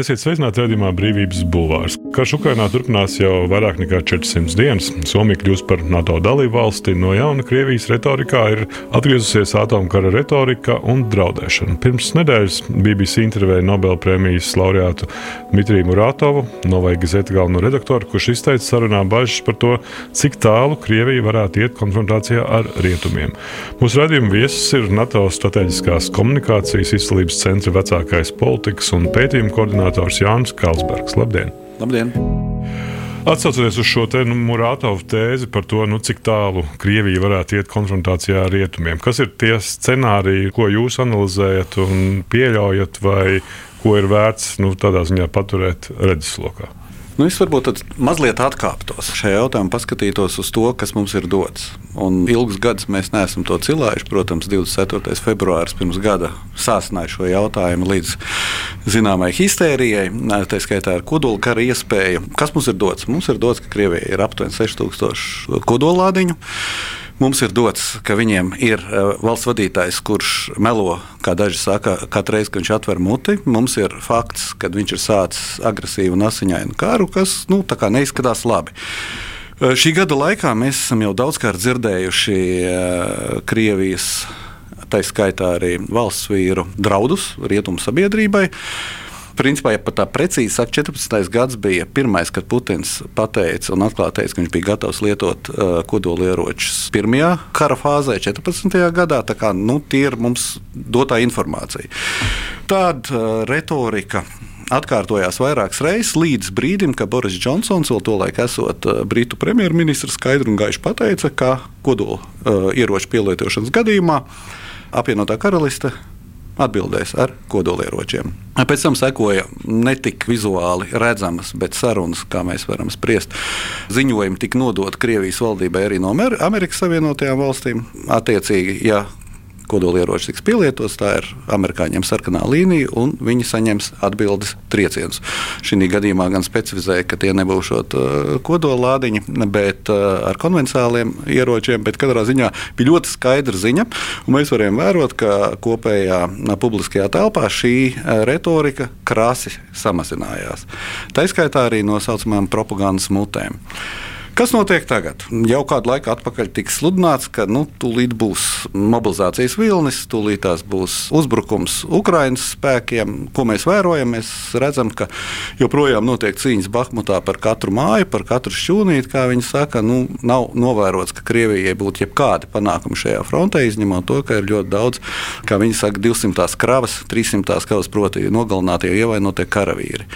Labdien, esiet sveicināti redzējumā Brīvības bulvārs. Karš Ukrainā turpinās jau vairāk nekā 400 dienas. Somija kļūst par NATO dalību valsti. No jauna Krievijas retorikā ir atgriezusies atomkara retorika un draudēšana. Pirms nedēļas BBC intervēja Nobelpremijas laureātu Dmitriju Muratovu, Novai Gazeta galveno redaktoru, kurš izteica sarunā bažas par to, cik tālu Krievija varētu iet konfrontācijā ar rietumiem. Mūsu redzējuma viesis ir NATO strateģiskās komunikācijas izcelības centra vecākais politikas un pētījuma koordinators Jānis Kalsbergs. Labdien! Labdien! Atcaucoties uz šo te, nu, Murātovu tēzi par to, nu, cik tālu Krievija varētu iet konfrontācijā ar rietumiem, kas ir tie scenāriji, ko jūs analizējat un pieļaujat, vai ko ir vērts nu, tādā ziņā paturēt redzeslokā? Nu, es varbūt mazliet atkāptos šajā jautājumā, paskatītos uz to, kas mums ir dots. Un ilgus gadus mēs neesam to cilājuši. Protams, 24. februāris pirms gada sāsināja šo jautājumu līdz zināmai histērijai, tā skaitā ar kodola kara iespēju. Kas mums ir dots? Mums ir dots, ka Krievijai ir aptuveni 6000 kodolādiņu. Mums ir dots, ka viņiem ir uh, valsts vadītājs, kurš melo, kā daži saka, katru reizi, kad viņš atver muti. Mums ir fakts, ka viņš ir sācis agresīvu un asiņainu karu, kas nu, neizskatās labi. Uh, šī gada laikā mēs esam jau daudzkārt dzirdējuši uh, Krievijas, tā skaitā arī valsts vīru draudus rietumu sabiedrībai principā, ja pat tā precīzi saka, 14. gads bija pirmais, kad Putins pateica un atklāti teica, ka viņš bija gatavs lietot uh, kodolieročus pirmajā kara fāzē, 14. gadā. Tā kā nu, tie ir mums dotā informācija. Tāda uh, retorika atkārtojās vairākas reizes līdz brīdim, kad Boris Džonsons, vēl tolaik esot Britu premjerministrs, skaidri un gaiši pateica, ka kodola uh, ieroču pielietošanas gadījumā apvienotā karaliste atbildēs ar kodolieročiem. Pēc tam sekoja ne tik vizuāli redzamas, bet sarunas, kā mēs varam spriest. Ziņojumi tika nodoti Krievijas valdībai arī no Amerikas Savienotajām valstīm. Attiecīgi, ja kodolieroči tiks pielietots. Tā ir amerikāņiem sarkanā līnija, un viņi saņems atbildes triecienus. Šī gadījumā gan specifizēja, ka tie nebūs uh, kodolādiņi, bet uh, ar konvencionāliem ieročiem. Bet katrā ziņā bija ļoti skaidra ziņa, un mēs varējām vērot, ka kopējā publiskajā telpā šī retorika krasi samazinājās. Tā izskaitā arī no saucamajām propagandas mutēm. Kas notiek tagad? Jau kādu laiku atpakaļ tika sludināts, ka nu, tūlīt būs mobilizācijas vilnis, tūlīt tās būs uzbrukums Ukraiņas spēkiem. Ko mēs vērojam? Mēs redzam, ka joprojām notiek cīņas Bahmutā par katru māju, par katru šķūnīti. Kā viņi saka, nu, nav novērots, ka Krievijai būtu jebkādi panākumi šajā frontē, izņemot to, ka ir ļoti daudz, kā viņi saka, 200 kravas, 300 kravas, proti, nogalinātie ievainotie karavīri.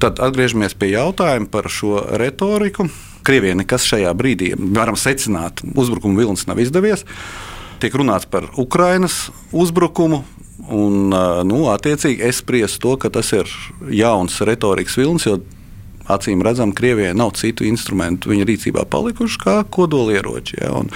Tad atgriežamies pie jautājuma par šo retoriku. Krievijai nekas šajā brīdī, varam secināt, uzbrukuma vilnis nav izdevies. Tiek runāts par Ukrainas uzbrukumu, Un, nu, attiecīgi, es spriestu to, ka tas ir jauns retorikas vilnis, jo acīm redzam, Krievijai nav citu instrumentu viņa rīcībā palikuši kā kodolieroči. Ja? Un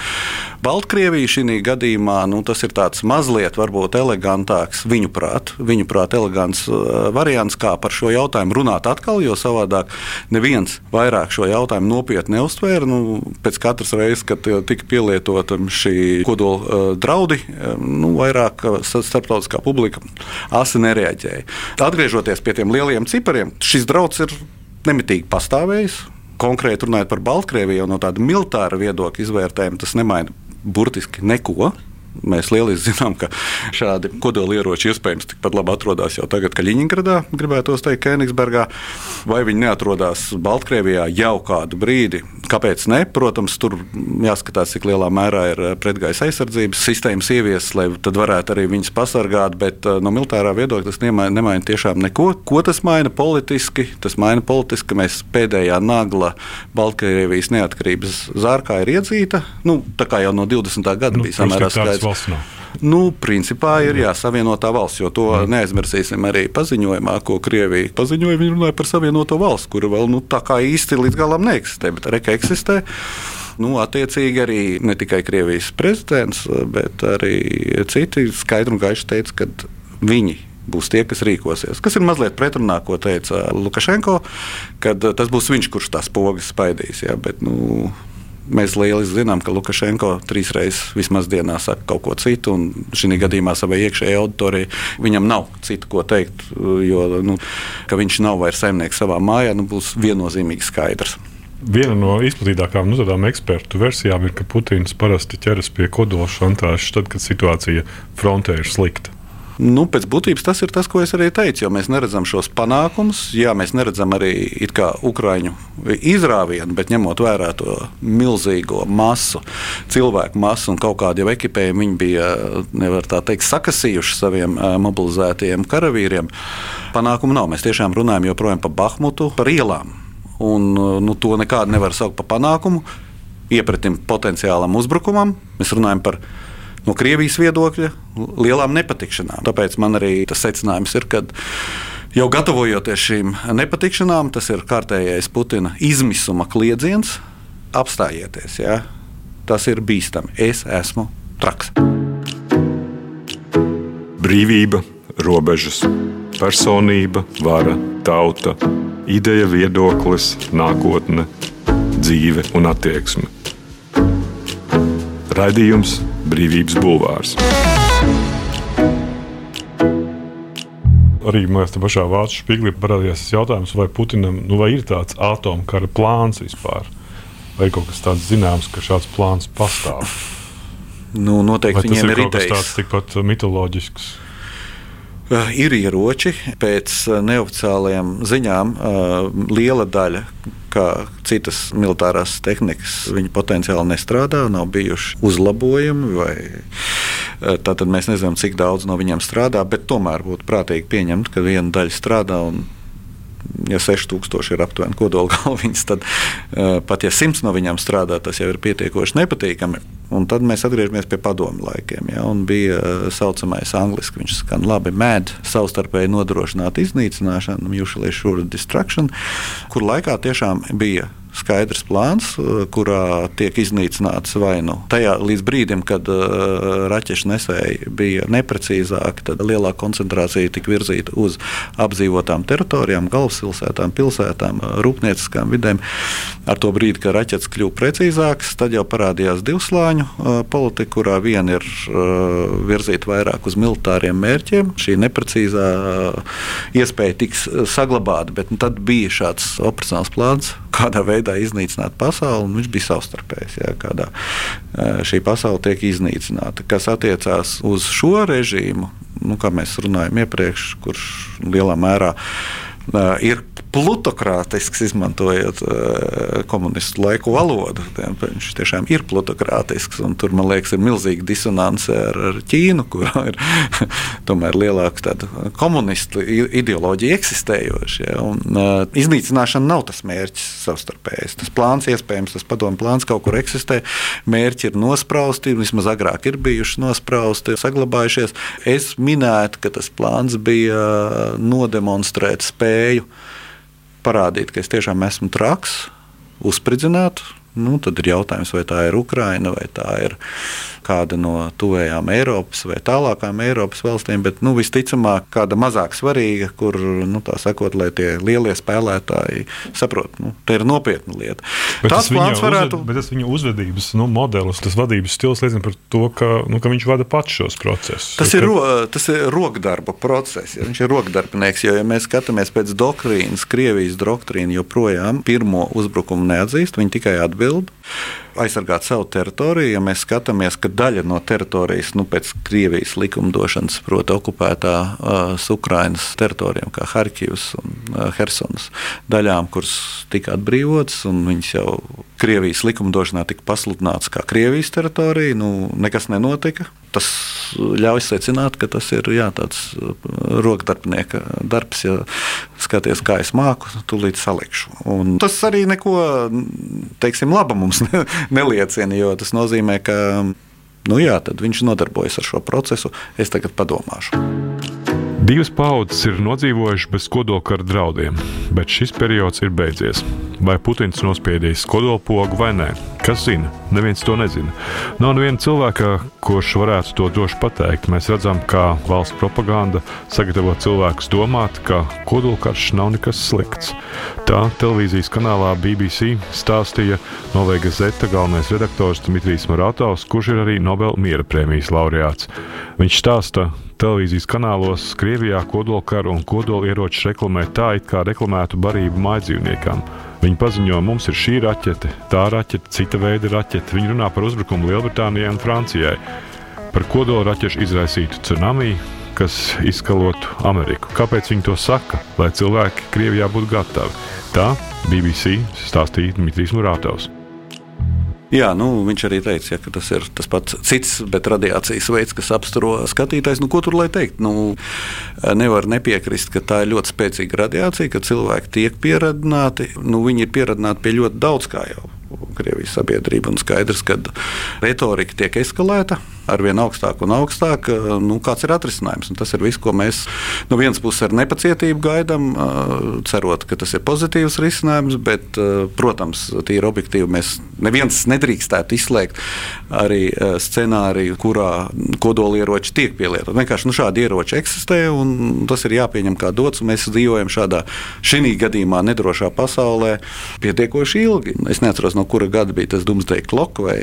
Baltkrievija šī gadījumā nu, tas ir tāds mazliet varbūt elegantāks, viņuprāt, viņuprāt elegants uh, variants, kā par šo jautājumu runāt atkal, jo savādāk neviens vairāk šo jautājumu nopietni neuztvēra. Nu, pēc katras reizes, kad tika pielietota šī kodola uh, draudi, um, nu, vairāk uh, starptautiskā publika asi nereaģēja. Atgriežoties pie tiem lieliem cipariem, šis draudz ir nemitīgi pastāvējis. Konkrēti runājot par Baltkrieviju, no tāda militāra viedokļa izvērtējuma, tas nemaina burtiski neko. Mēs lieliski zinām, ka šādi kodolieroči iespējams tikpat labi atrodas jau tagad Kaļiņģeradā, gribētu teikt, Kēnigsbergā, vai viņi neatrodas Baltkrievijā jau kādu brīdi. Kāpēc ne? Protams, tur jāskatās, cik lielā mērā ir eh, pretgaisa aizsardzības sistēmas ieviesas, lai tad varētu arī viņus pasargāt, bet eh, no militārā viedokļa tas nemaina, nemaina tiešām neko. Ko tas maina politiski? Tas maina politiski, ka mēs pēdējā nagla Baltkrievijas neatkarības zārkā ir iedzīta. Nu, tā kā jau no 20. gada nu, bija samērā skaidrs valsts nav? Nu, principā ir jā, savienotā valsts, jo to mm. neaizmirsīsim arī paziņojumā, ko Krievija paziņoja. Viņi runāja par savienoto valsts, kura vēl nu, tā kā īsti līdz galam neeksistē, bet reka eksistē. Nu, attiecīgi arī ne tikai Krievijas prezidents, bet arī citi skaidri un gaiši teica, ka viņi būs tie, kas rīkosies. Kas ir mazliet pretrunā, ko teica Lukašenko, kad tas būs viņš, kurš tās pogas spaidīs. Jā, bet, nu, Mēs lieli zinām, ka Lukašenko trīs reizes vismaz dienā saka kaut ko citu, un šī gadījumā savai iekšējai auditorijai viņam nav citu ko teikt, jo nu, viņš nav vairs saimnieks savā mājā, nu, būs viennozīmīgi skaidrs. Viena no izplatītākajām nu, ekspertu versijām ir, ka Putins parasti ķeras pie kodola šantāžas, tad, kad situācija frontē ir slikta. Nu, pēc būtības tas ir tas, ko es arī teicu, jo mēs neredzam šos panākumus. Jā, mēs neredzam arī Ukrāņu izrāvienu, bet ņemot vērā to milzīgo masu, cilvēku masu un kaut kādu ekipējumu, viņi bija, nevar tā teikt, sakasījuši saviem mobilizētajiem karavīriem. Panākumu nav. Mēs tiešām runājam joprojām par Bahmutu, par ielām. Un, nu, to nekādu nevar saukt par panākumu. Iepratim potenciālam uzbrukumam. Mēs runājam par no Krievijas viedokļa lielām nepatikšanām. Tāpēc man arī tas secinājums ir, ka jau gatavojoties šīm nepatikšanām, tas ir kārtējais Putina izmisuma kliedziens. Apstājieties, ja? tas ir bīstami. Es esmu traks. Brīvība, robežas, personība, vara, tauta, ideja, viedoklis, nākotne, dzīve un attieksme. Raidījums Brīvības Bulvārs. Arī man liekas, pašā Vācu spīglī parādījās jautājums, vai Putinam nu, vai ir tāds atomkara plāns vispār. Vai ir kaut kas tāds zināms, ka šāds plāns pastāv? Nu, noteikti viņiem ir kaut kas tāds tikpat mitoloģisks. Eh, ir ieroči, pēc eh, neoficiālajām ziņām, eh, liela daļa, kā citas militārās tehnikas, viņi potenciāli nestrādā, nav bijuši uzlabojumi. Vai, tātad mēs nezinām, cik daudz no viņiem strādā, bet tomēr būtu prātīgi pieņemt, ka viena daļa strādā un ja 6000 ir aptuveni kodola galviņas, tad uh, pat ja 100 no viņām strādā, tas jau ir pietiekoši nepatīkami. Un tad mēs atgriežamies pie padomu laikiem. Ja, bija tā uh, saucamais angļuiski, viņš skan labi, med, savstarpēji nodrošināt iznīcināšanu, mutually assured destruction, kur laikā tiešām bija skaidrs plāns, eh, kurā tiek iznīcināts vai nu tajā līdz brīdim, kad uh, raķešu nesēji bija neprecīzāki, tad lielāka koncentrācija tika virzīta uz apdzīvotām teritorijām, galvaspilsētām, pilsētām, eh, rūpnieciskām vidēm. Ar to brīdi, kad raķetes kļuva precīzākas, tad jau parādījās divslāņu politika, kurā viena ir virzīta vairāk uz militāriem mērķiem. Šī neprecīzā iespēja tiks saglabāta, bet nu, tad bija šāds operacionāls plāns, kādā veidā iznīcināt pasauli, un viņš bija savstarpējs. Jā, kādā šī pasaule tiek iznīcināta. Kas attiecās uz šo režīmu, nu, kā mēs runājam iepriekš, kurš lielā mērā ir plutokrātisks, izmantojot uh, komunistu laiku valodu. Viņš tiešām ir plutokrātisks, un tur, man liekas, ir milzīga disonance ar, ar Ķīnu, kurā ir tomēr lielāka komunistu ideoloģija eksistējoša. Ja, un, uh, iznīcināšana nav tas mērķis savstarpējs. Tas plāns, iespējams, tas padomu plāns kaut kur eksistē, mērķi ir nosprausti, vismaz agrāk ir bijuši nosprausti, saglabājušies. Es minētu, ka tas plāns bija nodemonstrēt spēju parādīt, ka es tiešām esmu traks, uzspridzināt. Nu, tad ir jautājums, vai tā ir Ukraina vai tā ir kāda no tuvējām Eiropas vai tālākām Eiropas valstīm, bet nu, visticamāk kāda mazāk svarīga, kur nu, sakot, lai tie lielie spēlētāji saprot, nu, tā ir nopietna lieta. Bet tas, plāns varētu būt. Bet tas viņa uzvedības nu, modelis, tas vadības stils liecina par to, ka, nu, ka viņš vada pats šos procesus. Tas ir, ro, tas ir rokdarba process. Ja? Viņš ir rokdarbinieks, jo, ja mēs skatāmies pēc doktrīnas, Krievijas doktrīna joprojām pirmo uzbrukumu neatzīst, viņi tikai atbild aizsargāt savu teritoriju. Ja mēs skatāmies, ka daļa no teritorijas, nu, pēc Krievijas likumdošanas, proti, okupētā uh, Ukrainas teritorijām, kā Harkivas un uh, Helsinas daļām, kuras tika atbrīvotas, un viņas jau Krievijas likumdošanā tika pasludināts kā Krievijas teritorija, nu, nekas nenotika. Tas ļauj secināt, ka tas ir jā, tāds rokdarbinieka darbs. Ja skaties, kā es māku, tūlīt salikšu. Un tas arī neko teiksim, laba mums neliecina, jo tas nozīmē, ka nu jā, viņš nodarbojas ar šo procesu. Es tagad padomāšu. Divas paudzes ir nodzīvojušas bez kodolkara draudiem, bet šis periods ir beidzies. Vai Putins nospiedīs kodolpogu vai nē? Kas zina? Neviens to nezina. Nav neviena cilvēka, kurš varētu to droši pateikt. Mēs redzam, kā valsts propaganda sagatavo cilvēkus domāt, ka kodolkarš nav nekas slikts. Tā televīzijas kanālā BBC stāstīja Novēga Zeta galvenais redaktors Dmitrijs Maratovs, kurš ir arī Nobel miera prēmijas laureāts. Viņš stāsta, televīzijas kanālos Krievijā kodolkaru un kodolieroču reklamē tā, it kā reklamētu barību mājdzīvniekam. Viņi paziņo, mums ir šī raķete, tā raķete, cita veida raķete. Viņi runā par uzbrukumu Lielbritānijai un Francijai, par kodola raķešu izraisītu tsunami, kas izskalotu Ameriku. Kāpēc viņi to saka? Lai cilvēki Krievijā būtu gatavi. Tā BBC stāstīja Dmitrijs Murātovs. Jā, nu, viņš arī teica, ja, ka tas ir tas pats cits, bet radiācijas veids, kas apsturo skatītājs. Nu, ko tur lai teikt? Nu, nevar nepiekrist, ka tā ir ļoti spēcīga radiācija, ka cilvēki tiek pieradināti. Nu, viņi ir pieradināti pie ļoti daudz kā jau Krievijas sabiedrība. Un skaidrs, ka retorika tiek eskalēta ar vien augstāk un augstāk. Nu, kāds ir atrisinājums? Un tas ir viss, ko mēs no vienas puses ar nepacietību gaidām, cerot, ka tas ir pozitīvs risinājums. Bet, protams, tīri objektīvi mēs neviens nedrīkstētu izslēgt arī scenāriju, kurā kodolieroči tiek pielietoti. Vienkārši nu, šādi ieroči eksistē un tas ir jāpieņem kā dots. Mēs dzīvojam šādā šī gadījumā nedrošā pasaulē pietiekoši ilgi. Es neatceros, no kura gada bija tas Doomsday Clock vai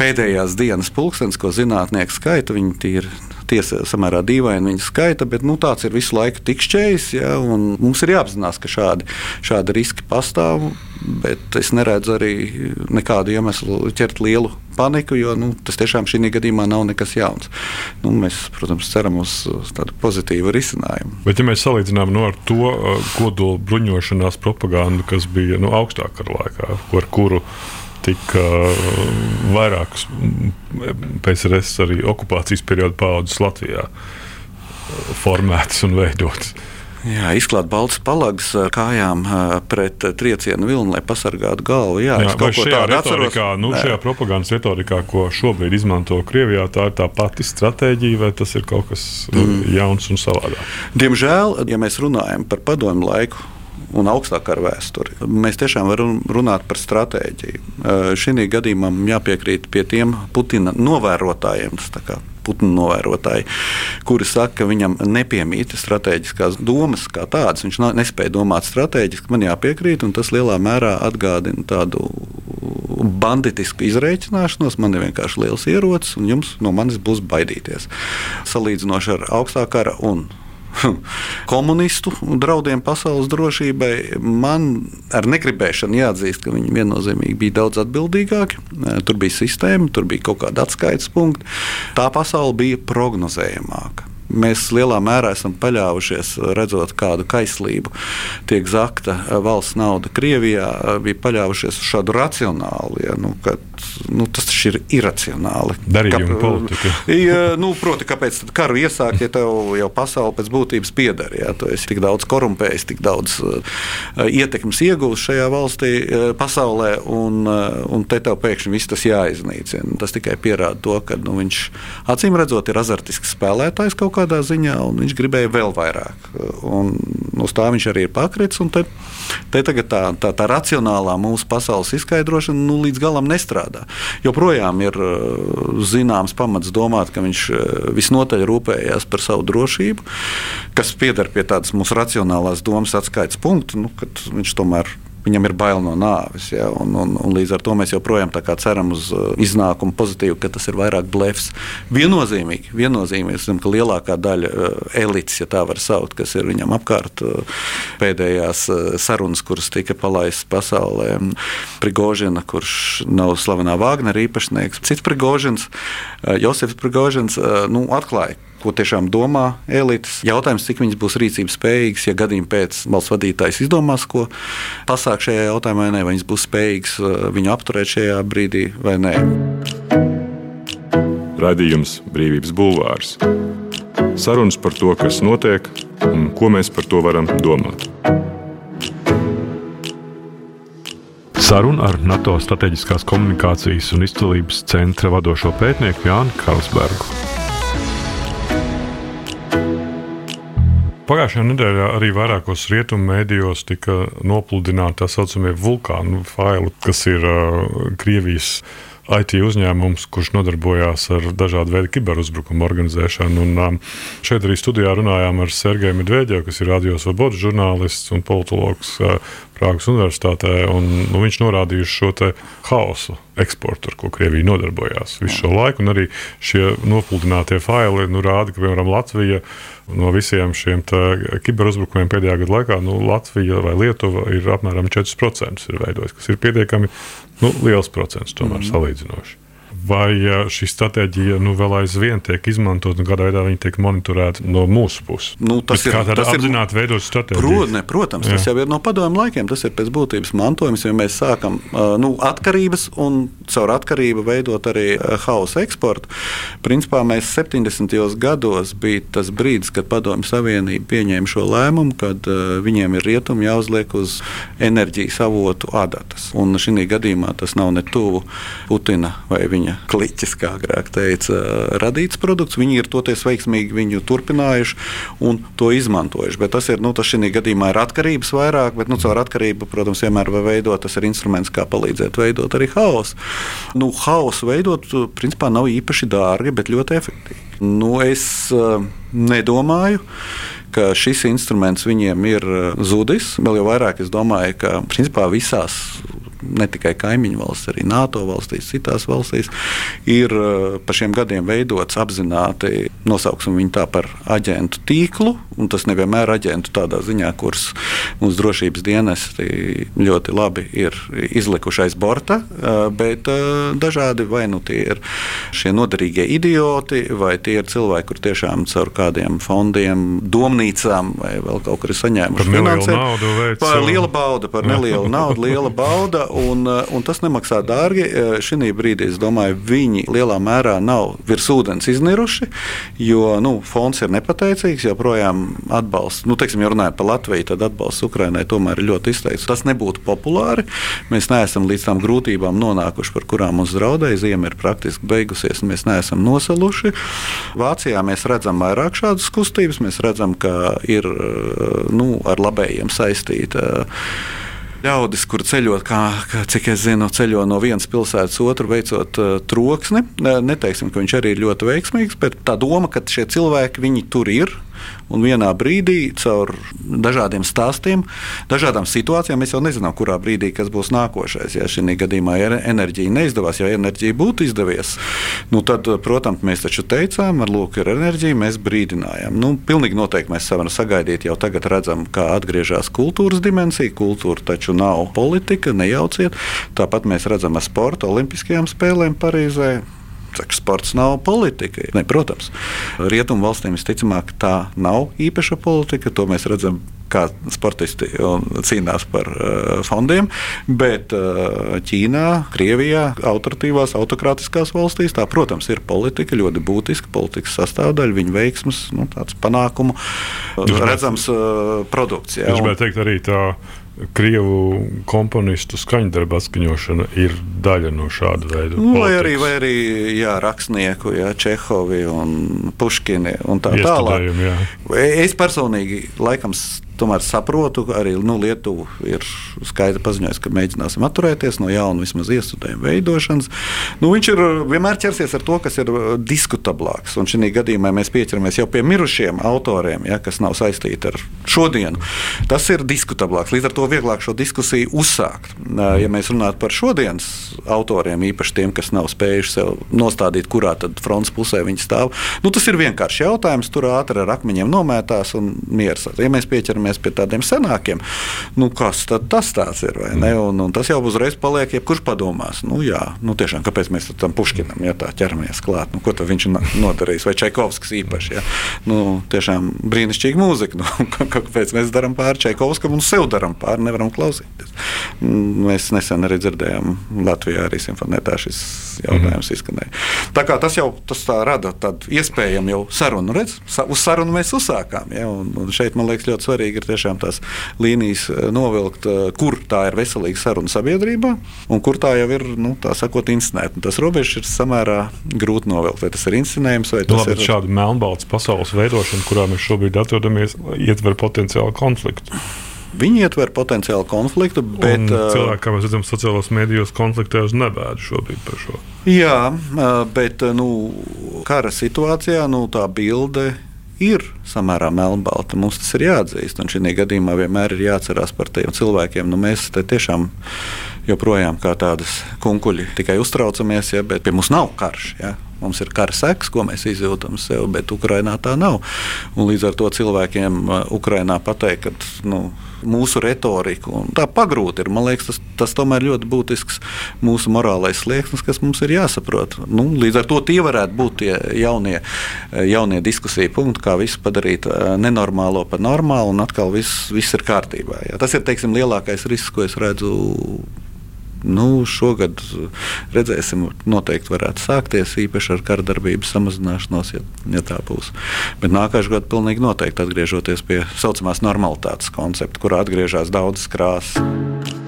pēdējās dienas pulkstenis, ko zinātnieki skaita. Viņi ir tiesa samērā dīvaini viņa skaita, bet nu, tāds ir visu laiku tikšķējis. Ja, mums ir jāapzinās, ka šādi, šādi riski pastāv, bet es neredzu arī nekādu iemeslu ķert lielu paniku, jo nu, tas tiešām šī gadījumā nav nekas jauns. Nu, mēs, protams, ceram uz tādu pozitīvu risinājumu. Bet, ja mēs salīdzinām nu, ar to uh, kodola bruņošanās propagandu, kas bija nu, augstākā laikā, ar kuru tika vairākas PSRS arī okupācijas perioda paudzes Latvijā formētas un veidotas. Jā, izklāt balts palags ar kājām pret triecienu vilni, lai pasargātu galvu. Jā, Jā, kaut ko tādu retorikā, nu, šajā propagandas retorikā, ko šobrīd izmanto Krievijā, tā ir tā pati stratēģija, vai tas ir kaut kas mm. jauns un savādāk? Diemžēl, ja mēs runājam par padomu laiku, un augstākā ar vēsturi. Mēs tiešām varam runāt par stratēģiju. Šī gadījumā jāpiekrīt pie tiem Putina novērotājiem. Putinu novērotāji, kuri saka, ka viņam nepiemīt strateģiskās domas kā tādas. Viņš nespēja domāt strateģiski. Man jāpiekrīt, un tas lielā mērā atgādina tādu banditisku izreikināšanos. Man ir vienkārši liels ierocis, un jums no manis būs baidīties. Salīdzinoši ar augstākā kara un komunistu draudiem pasaules drošībai, man ar negribēšanu jāatzīst, ka viņi viennozīmīgi bija daudz atbildīgāki. Tur bija sistēma, tur bija kaut kāda atskaites punkta. Tā pasaule bija prognozējamāka. Mēs lielā mērā esam paļāvušies, redzot, kādu kaislību tiek zakta valsts nauda Krievijā, bija paļāvušies uz šādu racionālu. Ja, nu, kad, nu, tas ir iracionāli. Darījuma Kāp, politika. Ja, nu, proti, kāpēc karu iesākt, ja tev jau pasaule pēc būtības pieder? Ja, tu esi tik daudz korumpējis, tik daudz uh, ietekmes iegūst šajā valstī, uh, pasaulē, un, uh, un te tev pēkšņi viss tas jāiznīcina. Tas tikai pierāda to, ka nu, viņš acīm redzot ir azartisks spēlētājs kaut kā kādā ziņā, un viņš gribēja vēl vairāk. Un uz tā viņš arī ir pakritis. Te, te tagad tā, tā, tā racionālā mūsu pasaules izskaidrošana nu, līdz galam nestrādā. Joprojām ir uh, zināms pamats domāt, ka viņš uh, visnotaļ rūpējās par savu drošību, kas pieder pie tādas mūsu racionālās domas atskaites punkta, nu, kad viņš tomēr viņam ir bail no nāves. Ja, un, un, un līdz ar to mēs joprojām ceram uz uh, iznākumu pozitīvu, ka tas ir vairāk blefs. Viennozīmīgi, viennozīmīgi zinām, ka lielākā daļa uh, elites, ja tā var saukt, kas ir viņam apkārt, uh, pēdējās sarunas, kuras tika palaistas pasaulē, Prigožina, kurš nav slavenā Vāgnera īpašnieks, cits Prigožins, Josefs Prigožins, nu, atklāja ko tiešām domā elites. Jautājums, cik viņas būs rīcības spējīgas, ja gadījumā pēc valsts vadītājs izdomās, ko pasākt šajā jautājumā, vai nē, vai viņas būs spējīgas uh, viņu apturēt šajā brīdī vai nē. Radījums Brīvības Bulvārs. Sarunas par to, kas notiek un ko mēs par to varam domāt. Saruna ar NATO strateģiskās komunikācijas un izcēlības centra vadošo pētnieku Jānu Karlsbergu. Pagājušajā nedēļā arī vairākos rietumu mēdījos tika nopludināti tā saucamie vulkānu faili, kas ir uh, Krievijas IT uzņēmums, kurš nodarbojās ar dažādu veidu kiberuzbrukumu organizēšanu. Un, um, šeit arī studijā runājām ar Sergeju Medvedevu, kas ir radio svobodas žurnālists un politologs uh, Prāgas Universitātē. Un, nu, viņš norādīja šo haosu eksportu, ar ko Krievija nodarbojās visu šo laiku. Arī šie nopludinātie faili nu, rāda, ka piemēram Latvija no visiem šiem kiberuzbrukumiem pēdējā gada laikā nu, Latvija vai Lietuva ir apmēram 4% ir veidojis, kas ir pietiekami Nu, liels procents tomēr mm salīdzinoši vai šī stratēģija nu, vēl aizvien tiek izmantota un kādā veidā viņa tiek monitorēta no mūsu puses. Nu, tas Bet ir tas apzināti veidot stratēģiju. Prot, ne, protams, Jā. tas jau ir no padomju laikiem. Tas ir pēc būtības mantojums, jo mēs sākam nu, atkarības un caur atkarību veidot arī hausa eksportu. Principā mēs 70. gados bija tas brīdis, kad Padomju Savienība pieņēma šo lēmumu, kad uh, viņiem ir rietumi jāuzliek uz enerģijas avotu adatas. Un šī gadījumā tas nav ne tuvu Putina vai viņa viņa kliķis, kā agrāk teica, radīts produkts. Viņi ir toties veiksmīgi viņu turpinājuši un to izmantojuši. Bet tas ir, nu, tas šī gadījumā ir atkarības vairāk, bet, nu, caur atkarību, protams, vienmēr var veidot, tas ir instruments, kā palīdzēt veidot arī haosu. Nu, haosu veidot, principā, nav īpaši dārgi, bet ļoti efektīvi. Nu, es uh, nedomāju, ka šis instruments viņiem ir zudis. Vēl jau vairāk es domāju, ka principā visās ne tikai kaimiņu valsts, arī NATO valstīs, citās valstīs, ir eh, pa šiem gadiem veidots apzināti, nosauksim viņu tā par aģentu tīklu, un tas nevienmēr aģentu tādā ziņā, kurus mūsu drošības dienesti ļoti labi ir izlikuši aiz borta, eh, bet eh, dažādi vai nu tie ir šie noderīgie idioti, vai tie ir cilvēki, kur tiešām caur kādiem fondiem, domnīcām vai vēl kaut kur ir saņēmuši finansējumu. Par lielu baudu, par nelielu naudu, liela bauda un, eh, un tas nemaksā dārgi. Eh, šī brīdī es domāju, viņi lielā mērā nav virs ūdens izniruši, jo nu, fonds ir nepateicīgs, joprojām atbalsts, nu, teiksim, ja runājot par Latviju, tad atbalsts Ukrainai tomēr ir ļoti izteikts. Tas nebūtu populāri. Mēs neesam līdz tām grūtībām nonākuši, par kurām mums draudēja. Ziema ir praktiski beigusies, un mēs neesam nosaluši. Vācijā mēs redzam vairāk šādas kustības. Mēs redzam, ka ir eh, nu, ar labējiem saistīta ļaudis, kur ceļot, kā, kā, cik es zinu, ceļo no vienas pilsētas otru, veicot uh, troksni. Neteiksim, ka viņš arī ir ļoti veiksmīgs, bet tā doma, ka šie cilvēki tur ir Un vienā brīdī, caur dažādiem stāstiem, dažādām situācijām, mēs jau nezinām, kurā brīdī kas būs nākošais. Ja šī gadījumā ja enerģija neizdevās, ja enerģija būtu izdevies, nu tad, protams, mēs taču teicām, ar lūk, ir enerģija, mēs brīdinājām. Nu, pilnīgi noteikti mēs varam sagaidīt, jau tagad redzam, kā atgriežas kultūras dimensija. Kultūra taču nav politika, nejauciet. Tāpat mēs redzam ar sporta olimpiskajām spēlēm Parīzē. Saka, sports nav politika. Ne, protams, rietumu valstīm visticamāk tā nav īpaša politika. To mēs redzam kā sportisti cīnās par uh, fondiem, bet uh, Ķīnā, Krievijā, autoritīvās, autokrātiskās valstīs tā, protams, ir politika, ļoti būtiska politikas sastāvdaļa, viņu veiksmas, nu, panākumu redzams uh, produkts. Jā, un... teikt, arī tā krievu komponistu skaņdarba atskaņošana ir daļa no šāda veida. Nu, vai arī, vai arī jā, rakstnieku, jā, Čehovi un Puškini un tā tālāk. Es personīgi laikam tomēr saprotu, ka arī nu, Lietuva ir skaidri paziņojusi, ka mēģināsim atturēties no jaunu vismaz iestudējumu veidošanas. Nu, viņš ir vienmēr ķersies ar to, kas ir uh, diskutablāks. Un šī gadījumā mēs pieķeramies jau pie mirušiem autoriem, ja, kas nav saistīti ar šodienu. Tas ir diskutablāks. Līdz ar to vieglāk šo diskusiju uzsākt. Uh, ja mēs runājam par šodienas autoriem, īpaši tiem, kas nav spējuši sev nostādīt, kurā tad fronts pusē viņi stāv, nu, tas ir vienkārši jautājums. Tur ātri ar akmeņiem nomētās un miers. Ja mēs pieķeramies atgriežamies pie tādiem senākiem, nu, kas tas ir? Un, un tas jau uzreiz paliek, jebkurš padomās, nu, jā, nu, tiešām, kāpēc mēs tam puškinam, ja tā ķeramies klāt, nu, ko viņš nodarīs, vai Čaikovskis īpaši. Ja? Nu, tiešām brīnišķīga mūzika, nu, kāpēc mēs darām pāri Čaikovskam un sev darām pāri, nevaram klausīties. Mēs nesen arī dzirdējām, Latvijā arī simfonētā šis jautājums mm. izskanēja. Tā kā tas jau tas rada tādu iespējamu jau sarunu. Redz, uz sarunu mēs uzsākām. Ja, un, un šeit man liekas ļoti svarīgi ir tiešām tās līnijas eh, novilkt, eh, kur tā ir veselīga saruna sabiedrībā un kur tā jau ir, nu, tā sakot, inscenēta. Tas robežs ir samērā grūti novilkt. Vai tas ir inscenējums vai tas Labi, ir šāda melnbalts pasaules veidošana, kurā mēs šobrīd atrodamies, ietver potenciālu konfliktu. Viņi ietver potenciālu konfliktu, bet un cilvēki, kā mēs redzam, sociālajos medijos konfliktē uz nebēdu šobrīd par šo. Jā, bet nu, kara situācijā nu, tā bilde ir samērā melnbalta. Mums tas ir jāatzīst. Un šī gadījumā vienmēr ir jāatcerās par tiem cilvēkiem. Nu, mēs tiešām joprojām kā tādas kunkuļi tikai uztraucamies, ja, bet pie mums nav karš. Ja. Mums ir kara seks, ko mēs izjūtam sev, bet Ukrainā tā nav. Un līdz ar to cilvēkiem Ukrainā pateikt, ka nu, mūsu retorika tā pagrūti ir. Man liekas, tas, tas tomēr ļoti būtisks mūsu morālais slieksnis, kas mums ir jāsaprot. Nu, līdz ar to tie varētu būt tie jaunie, jaunie diskusiju punkti, kā visu padarīt nenormālo par normālu, un atkal viss, viss ir kārtībā. Jā. Tas ir teiksim, lielākais risks, ko es redzu Nu, šogad redzēsim, noteikti varētu sākties īpaši ar kara darbības samazināšanos, ja, ja tā būs. Bet nākamā gada pilnīgi noteikti atgriežoties pie tā saucamās normalitātes koncepta, kurā atgriežas daudzas krāsas.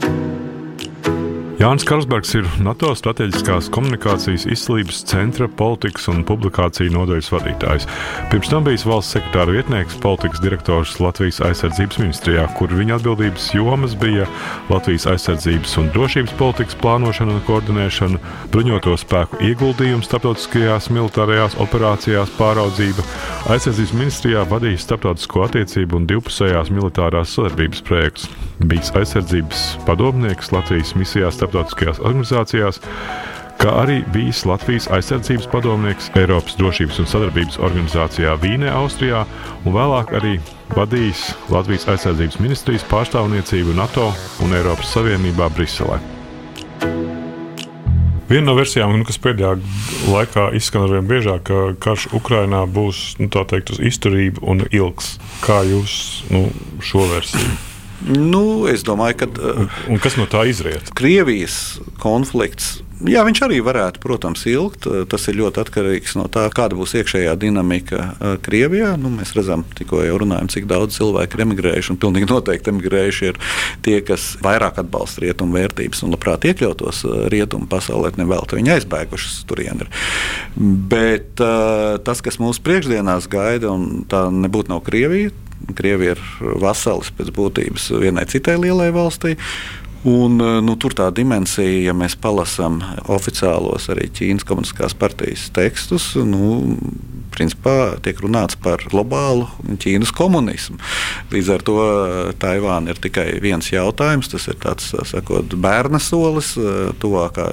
Jānis Karsbergs ir NATO strateģiskās komunikācijas izcīlības centra politikas un publikāciju nodaļas vadītājs. Pirms tam bijis valsts sekretāra vietnieks, politikas direktors Latvijas aizsardzības ministrijā, kur viņa atbildības jomas bija Latvijas aizsardzības un drošības politikas plānošana un koordinēšana, bruņoto spēku ieguldījums starptautiskajās militārajās operācijās, pāraudzība. Aizsardzības ministrijā vadījis starptautisko attiecību un divpusējās militārās sadarbības projektus. Bijis aizsardzības padomnieks Latvijas misijās starptautiskajās organizācijās, kā arī bijis Latvijas aizsardzības padomnieks Eiropas drošības un sadarbības organizācijā Vīnē, Austrijā, un vēlāk arī vadījis Latvijas aizsardzības ministrijas pārstāvniecību NATO un Eiropas Savienībā Briselē. Viena no versijām, nu, kas pēdējā laikā izskan arvien biežāk, ka karš Ukrainā būs nu, teikt, uz izturību un ilgs. Kā jūs nu, šo versiju? Nu, es domāju, ka. Un, un kas no tā izriet? Krievijas konflikts. Jā, viņš arī varētu, protams, ilgt. Tas ir ļoti atkarīgs no tā, kāda būs iekšējā dinamika eh, Krievijā. Nu, mēs redzam, tikko jau runājam, cik daudz cilvēku ir emigrējuši. Un pilnīgi noteikti emigrējuši ir tie, kas vairāk atbalsta rietumu vērtības un labprāt iekļautos eh, rietumu pasaulē. Nevelti viņi aizbēguši turieni. Bet uh, tas, kas mūsu priekšdienās gaida, un tā nebūtu nav Krievija, Krievija ir vasalis pēc būtības vienai citai lielai valstī. Un, nu, tur tā dimensija, ja mēs palasām oficiālos arī Ķīnas komunistiskās partijas tekstus, nu, principā tiek runāts par globālu Ķīnas komunismu. Līdz ar to Taivāna ir tikai viens jautājums, tas ir tāds sakot, bērna solis tuvākā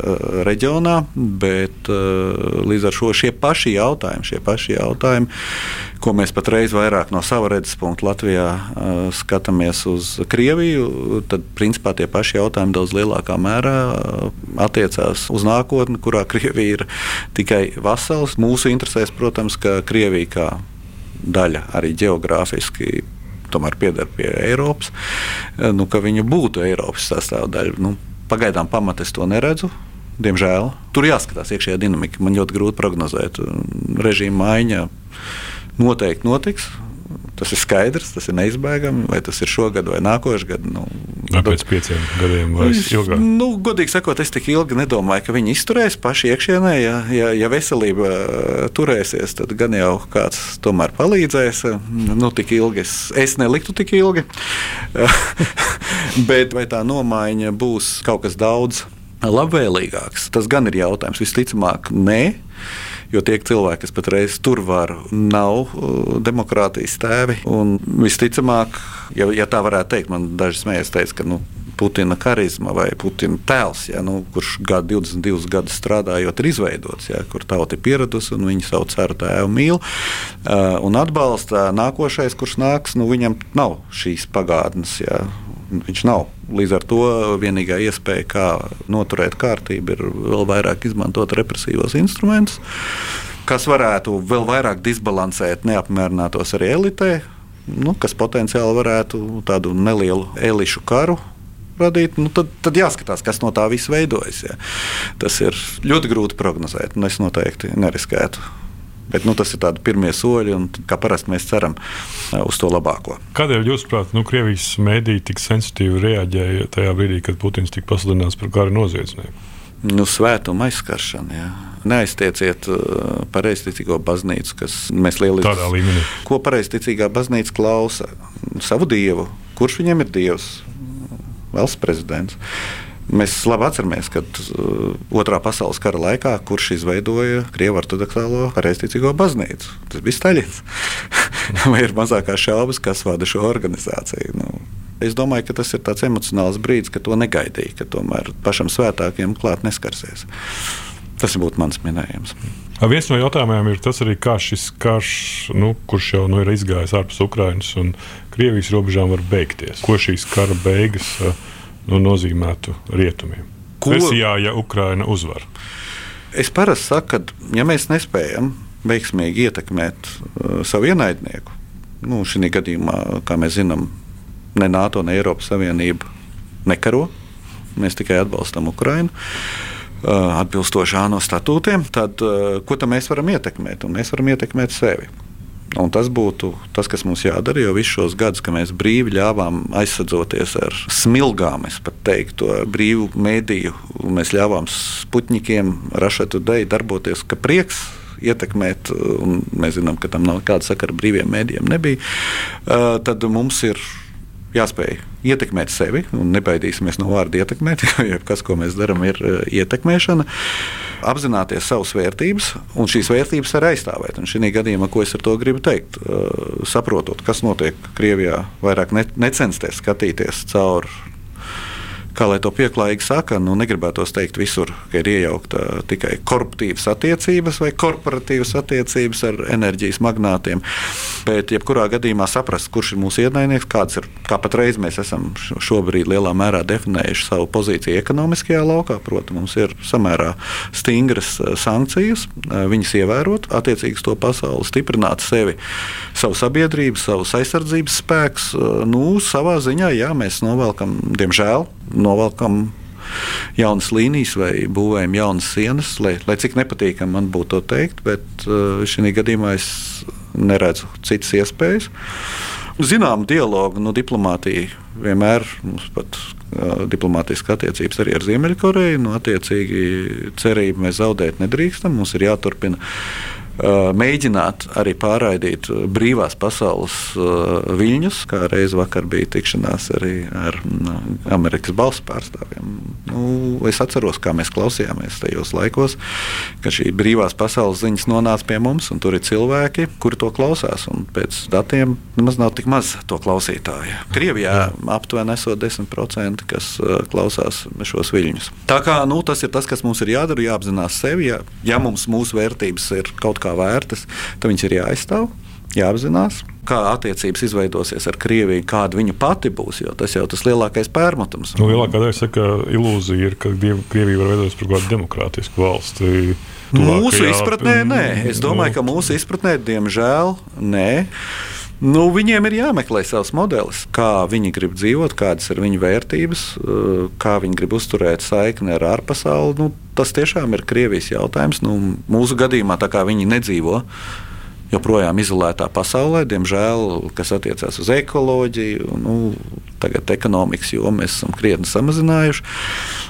reģionā, bet līdz ar šo šie paši jautājumi, šie paši jautājumi ko mēs patreiz vairāk no sava redzes punkta Latvijā skatāmies uz Krieviju, tad principā tie paši jautājumi daudz lielākā mērā attiecās uz nākotni, kurā Krievija ir tikai vasals. Mūsu interesēs, protams, ka Krievija kā daļa arī geogrāfiski tomēr pieder pie Eiropas, nu, ka viņa būtu Eiropas sastāvdaļa. Nu, pagaidām pamatu es to neredzu. Diemžēl tur jāskatās iekšējā dinamika. Man ļoti grūti prognozēt režīmu maiņu noteikti notiks. Tas ir skaidrs, tas ir neizbēgami. Vai tas ir šogad vai nākošais gads? Nu, vai pēc pieciem gadiem vai ilgāk? Nu, godīgi sakot, es tik ilgi nedomāju, ka viņi izturēs paši iekšienē. Ja, ja, ja veselība uh, turēsies, tad gan jau kāds tomēr palīdzēs. Nu, tik ilgi es, es neliktu tik ilgi. Bet vai tā nomaiņa būs kaut kas daudz labvēlīgāks? Tas gan ir jautājums. Visticamāk, nē. Jo tie cilvēki, kas patreiz tur var, nav uh, demokrātijas tēvi. Un visticamāk, ja, ja tā varētu teikt, man daži smējas teica, ka nu, Putina karizma vai Putina tēls, ja, nu, kurš gadu 22 gadus strādājot, ir izveidots, ja, kur tauta ir pieradusi un viņi savu ceru tēvu mīl un atbalsta. Nākošais, kurš nāks, nu, viņam nav šīs pagātnes. Ja, viņš nav. Līdz ar to vienīgā iespēja, kā noturēt kārtību, ir vēl vairāk izmantot represīvos instrumentus, kas varētu vēl vairāk disbalansēt neapmierinātos arī elitē, nu, kas potenciāli varētu tādu nelielu elišu karu radīt, nu, tad, tad jāskatās, kas no tā viss veidojas. Ja. Tas ir ļoti grūti prognozēt, un es noteikti neriskētu. Bet, nu, tas ir tādi pirmie soļi, un kā parasti mēs ceram uz to labāko. Kādēļ, jūsuprāt, nu, Krievijas mēdīte tik sensitīvi reaģēja tajā brīdī, kad Putins tika pasludināts par kara noziedznieku? Nu, svētuma aizskaršana. Jā. Neaiztieciet uh, pareizticīgo baznīcu, kas mēs lieliski tādā līmenī. Ko pareizticīgā baznīca klausa? Savu dievu. Kurš viņam ir dievs? Valsts prezidents. Mēs labi atceramies, ka uh, Otrā pasaules kara laikā, kurš izveidoja Krievijas ortodoksālo pareizticīgo baznīcu, tas bija Staļins. Vai ir mazākās šaubas, kas vada šo organizāciju? Nu, es domāju, ka tas ir tāds emocionāls brīdis, ka to negaidīja, ka tomēr pašam svētākiem klāt neskarsies. Tas būtu mans minējums. Viens no jautājumiem ir tas, arī, kā šis karš, nu, kurš jau nu, ir izgājis ārpus Ukrainas un Krievijas robežām, var beigties. Ko šīs kara beigas nu, nozīmētu rietumiem? Ko? Versijā, ja Ukraina uzvar. Es parasti saku, ka ja mēs nespējam veiksmīgi ietekmēt uh, savu ienaidnieku, nu, šī gadījumā, kā mēs zinām, ne NATO, ne Eiropas Savienība nekaro. Mēs tikai atbalstam Ukrainu. Uh, atbilstoši ANO statūtiem, tad uh, ko tad mēs varam ietekmēt? Un mēs varam ietekmēt sevi. Un tas būtu tas, kas mums jādara, jo visus šos gadus, kad mēs brīvi ļāvām aizsardzoties ar smilgām, es pat teiktu, brīvu mēdīju, mēs ļāvām puķņikiem, rašetu deju darboties, ka prieks ietekmēt, un mēs zinām, ka tam nav kāda sakara brīviem mēdījiem, nebija. Tad mums ir jāspēj ietekmēt sevi, un nebaidīsimies no vārda ietekmēt, jo kas, ko mēs darām, ir ietekmēšana. Uh, apzināties savas vērtības un šīs vērtības arī aizstāvēt. Un šī gadījumā, ko es ar to gribu teikt, saprotot, kas notiek Krievijā, vairāk ne, necensties skatīties cauri kā lai to pieklājīgi saka, nu, negribētos teikt visur, ka ir iejaukta tikai korporatīvas attiecības vai korporatīvas attiecības ar enerģijas magnātiem. Bet, jebkurā gadījumā, saprast, kurš ir mūsu ienaidnieks, kāds ir, kā patreiz mēs esam šobrīd lielā mērā definējuši savu pozīciju ekonomiskajā laukā. Proti, mums ir samērā stingras eh, sankcijas, eh, viņas ievērot, attiecīgi to pasauli, stiprināt sevi, savu sabiedrību, savus aizsardzības spēkus. Eh, nu, savā ziņā, jā, mēs novelkam, diemžēl, novelkam jaunas līnijas vai būvējam jaunas sienas, lai, lai cik nepatīkami man būtu to teikt, bet uh, šī gadījumā es neredzu citas iespējas. Zinām, dialogu, nu, diplomātija vienmēr mums pat uh, diplomātiska attiecības arī ar Ziemeļkoreju. Nu, attiecīgi, cerību mēs zaudēt nedrīkstam. Mums ir jāturpina mēģināt arī pārraidīt brīvās pasaules viļņus, kā reiz vakar bija tikšanās arī ar Amerikas balss pārstāvjiem. Nu, es atceros, kā mēs klausījāmies tajos laikos, ka šī brīvās pasaules ziņas nonāca pie mums, un tur ir cilvēki, kuri to klausās. Pēc datiem nemaz nav tik maz to klausītāju. Krievijā aptuveni esot 10%, kas klausās šos viļņus. Tā kā nu, tas ir tas, kas mums ir jādara, jāapzinās sevi. Ja, ja mums mūsu vērtības ir kaut kā kā vērtas, tad viņas ir jāaizstāv. Jāapzinās, kā attiecības izveidosies ar Krieviju, kāda viņa pati būs. Tas jau tas lielākais pārmetums. Nu, lielākā daļa saka, ka ilūzija ir, ka Krievija var veidoties par kādu demokrātisku valsti. Mūsu izpratnē, nē. Es domāju, ka mūsu izpratnē, diemžēl, nē. Nu, viņiem ir jāmeklē savs modelis, kā viņi grib dzīvot, kādas ir viņu vērtības, kā viņi grib uzturēt saikni ar ārpasauli. Nu, tas tiešām ir Krievijas jautājums. Nu, mūsu gadījumā, tā kā viņi nedzīvo joprojām izolētā pasaulē, diemžēl, kas attiecās uz ekoloģiju, nu, tagad ekonomikas jomu mēs esam krietni samazinājuši.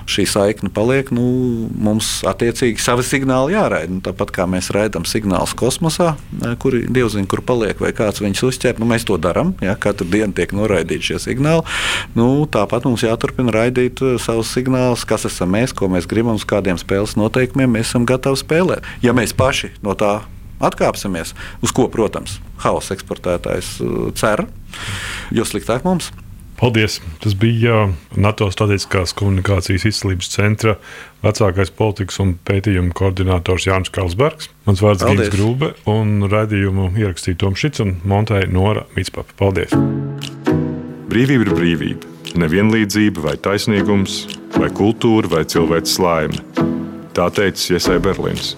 Šī saikne paliek, nu, mums attiecīgi savi signāli jāraida. Nu, tāpat kā mēs raidām signālus kosmosā, kuri dievs zina, kur paliek, vai kāds viņus uzķer, nu, mēs to darām. Ja, katru dienu tiek noraidīti šie signāli. Nu, tāpat mums jāturpina raidīt savus signālus, kas esam mēs, ko mēs gribam, uz kādiem spēles noteikumiem mēs esam gatavi spēlēt. Ja mēs paši no tā atkāpsimies, uz ko, protams, hausa eksportētājs cer, jo sliktāk mums. Paldies! Tas bija NATO strateģiskās komunikācijas izcelības centra vecākais politikas un pētījumu koordinators Jānis Kalsbergs. Mans vārds ir Gins Grūbe, un raidījumu ierakstīja Toms Šits un montēja Nora Mitspapa. Paldies! Brīvība ir brīvība, nevienlīdzība vai taisnīgums, vai kultūra vai cilvēks laime. Tā teica Iesai Berlīns.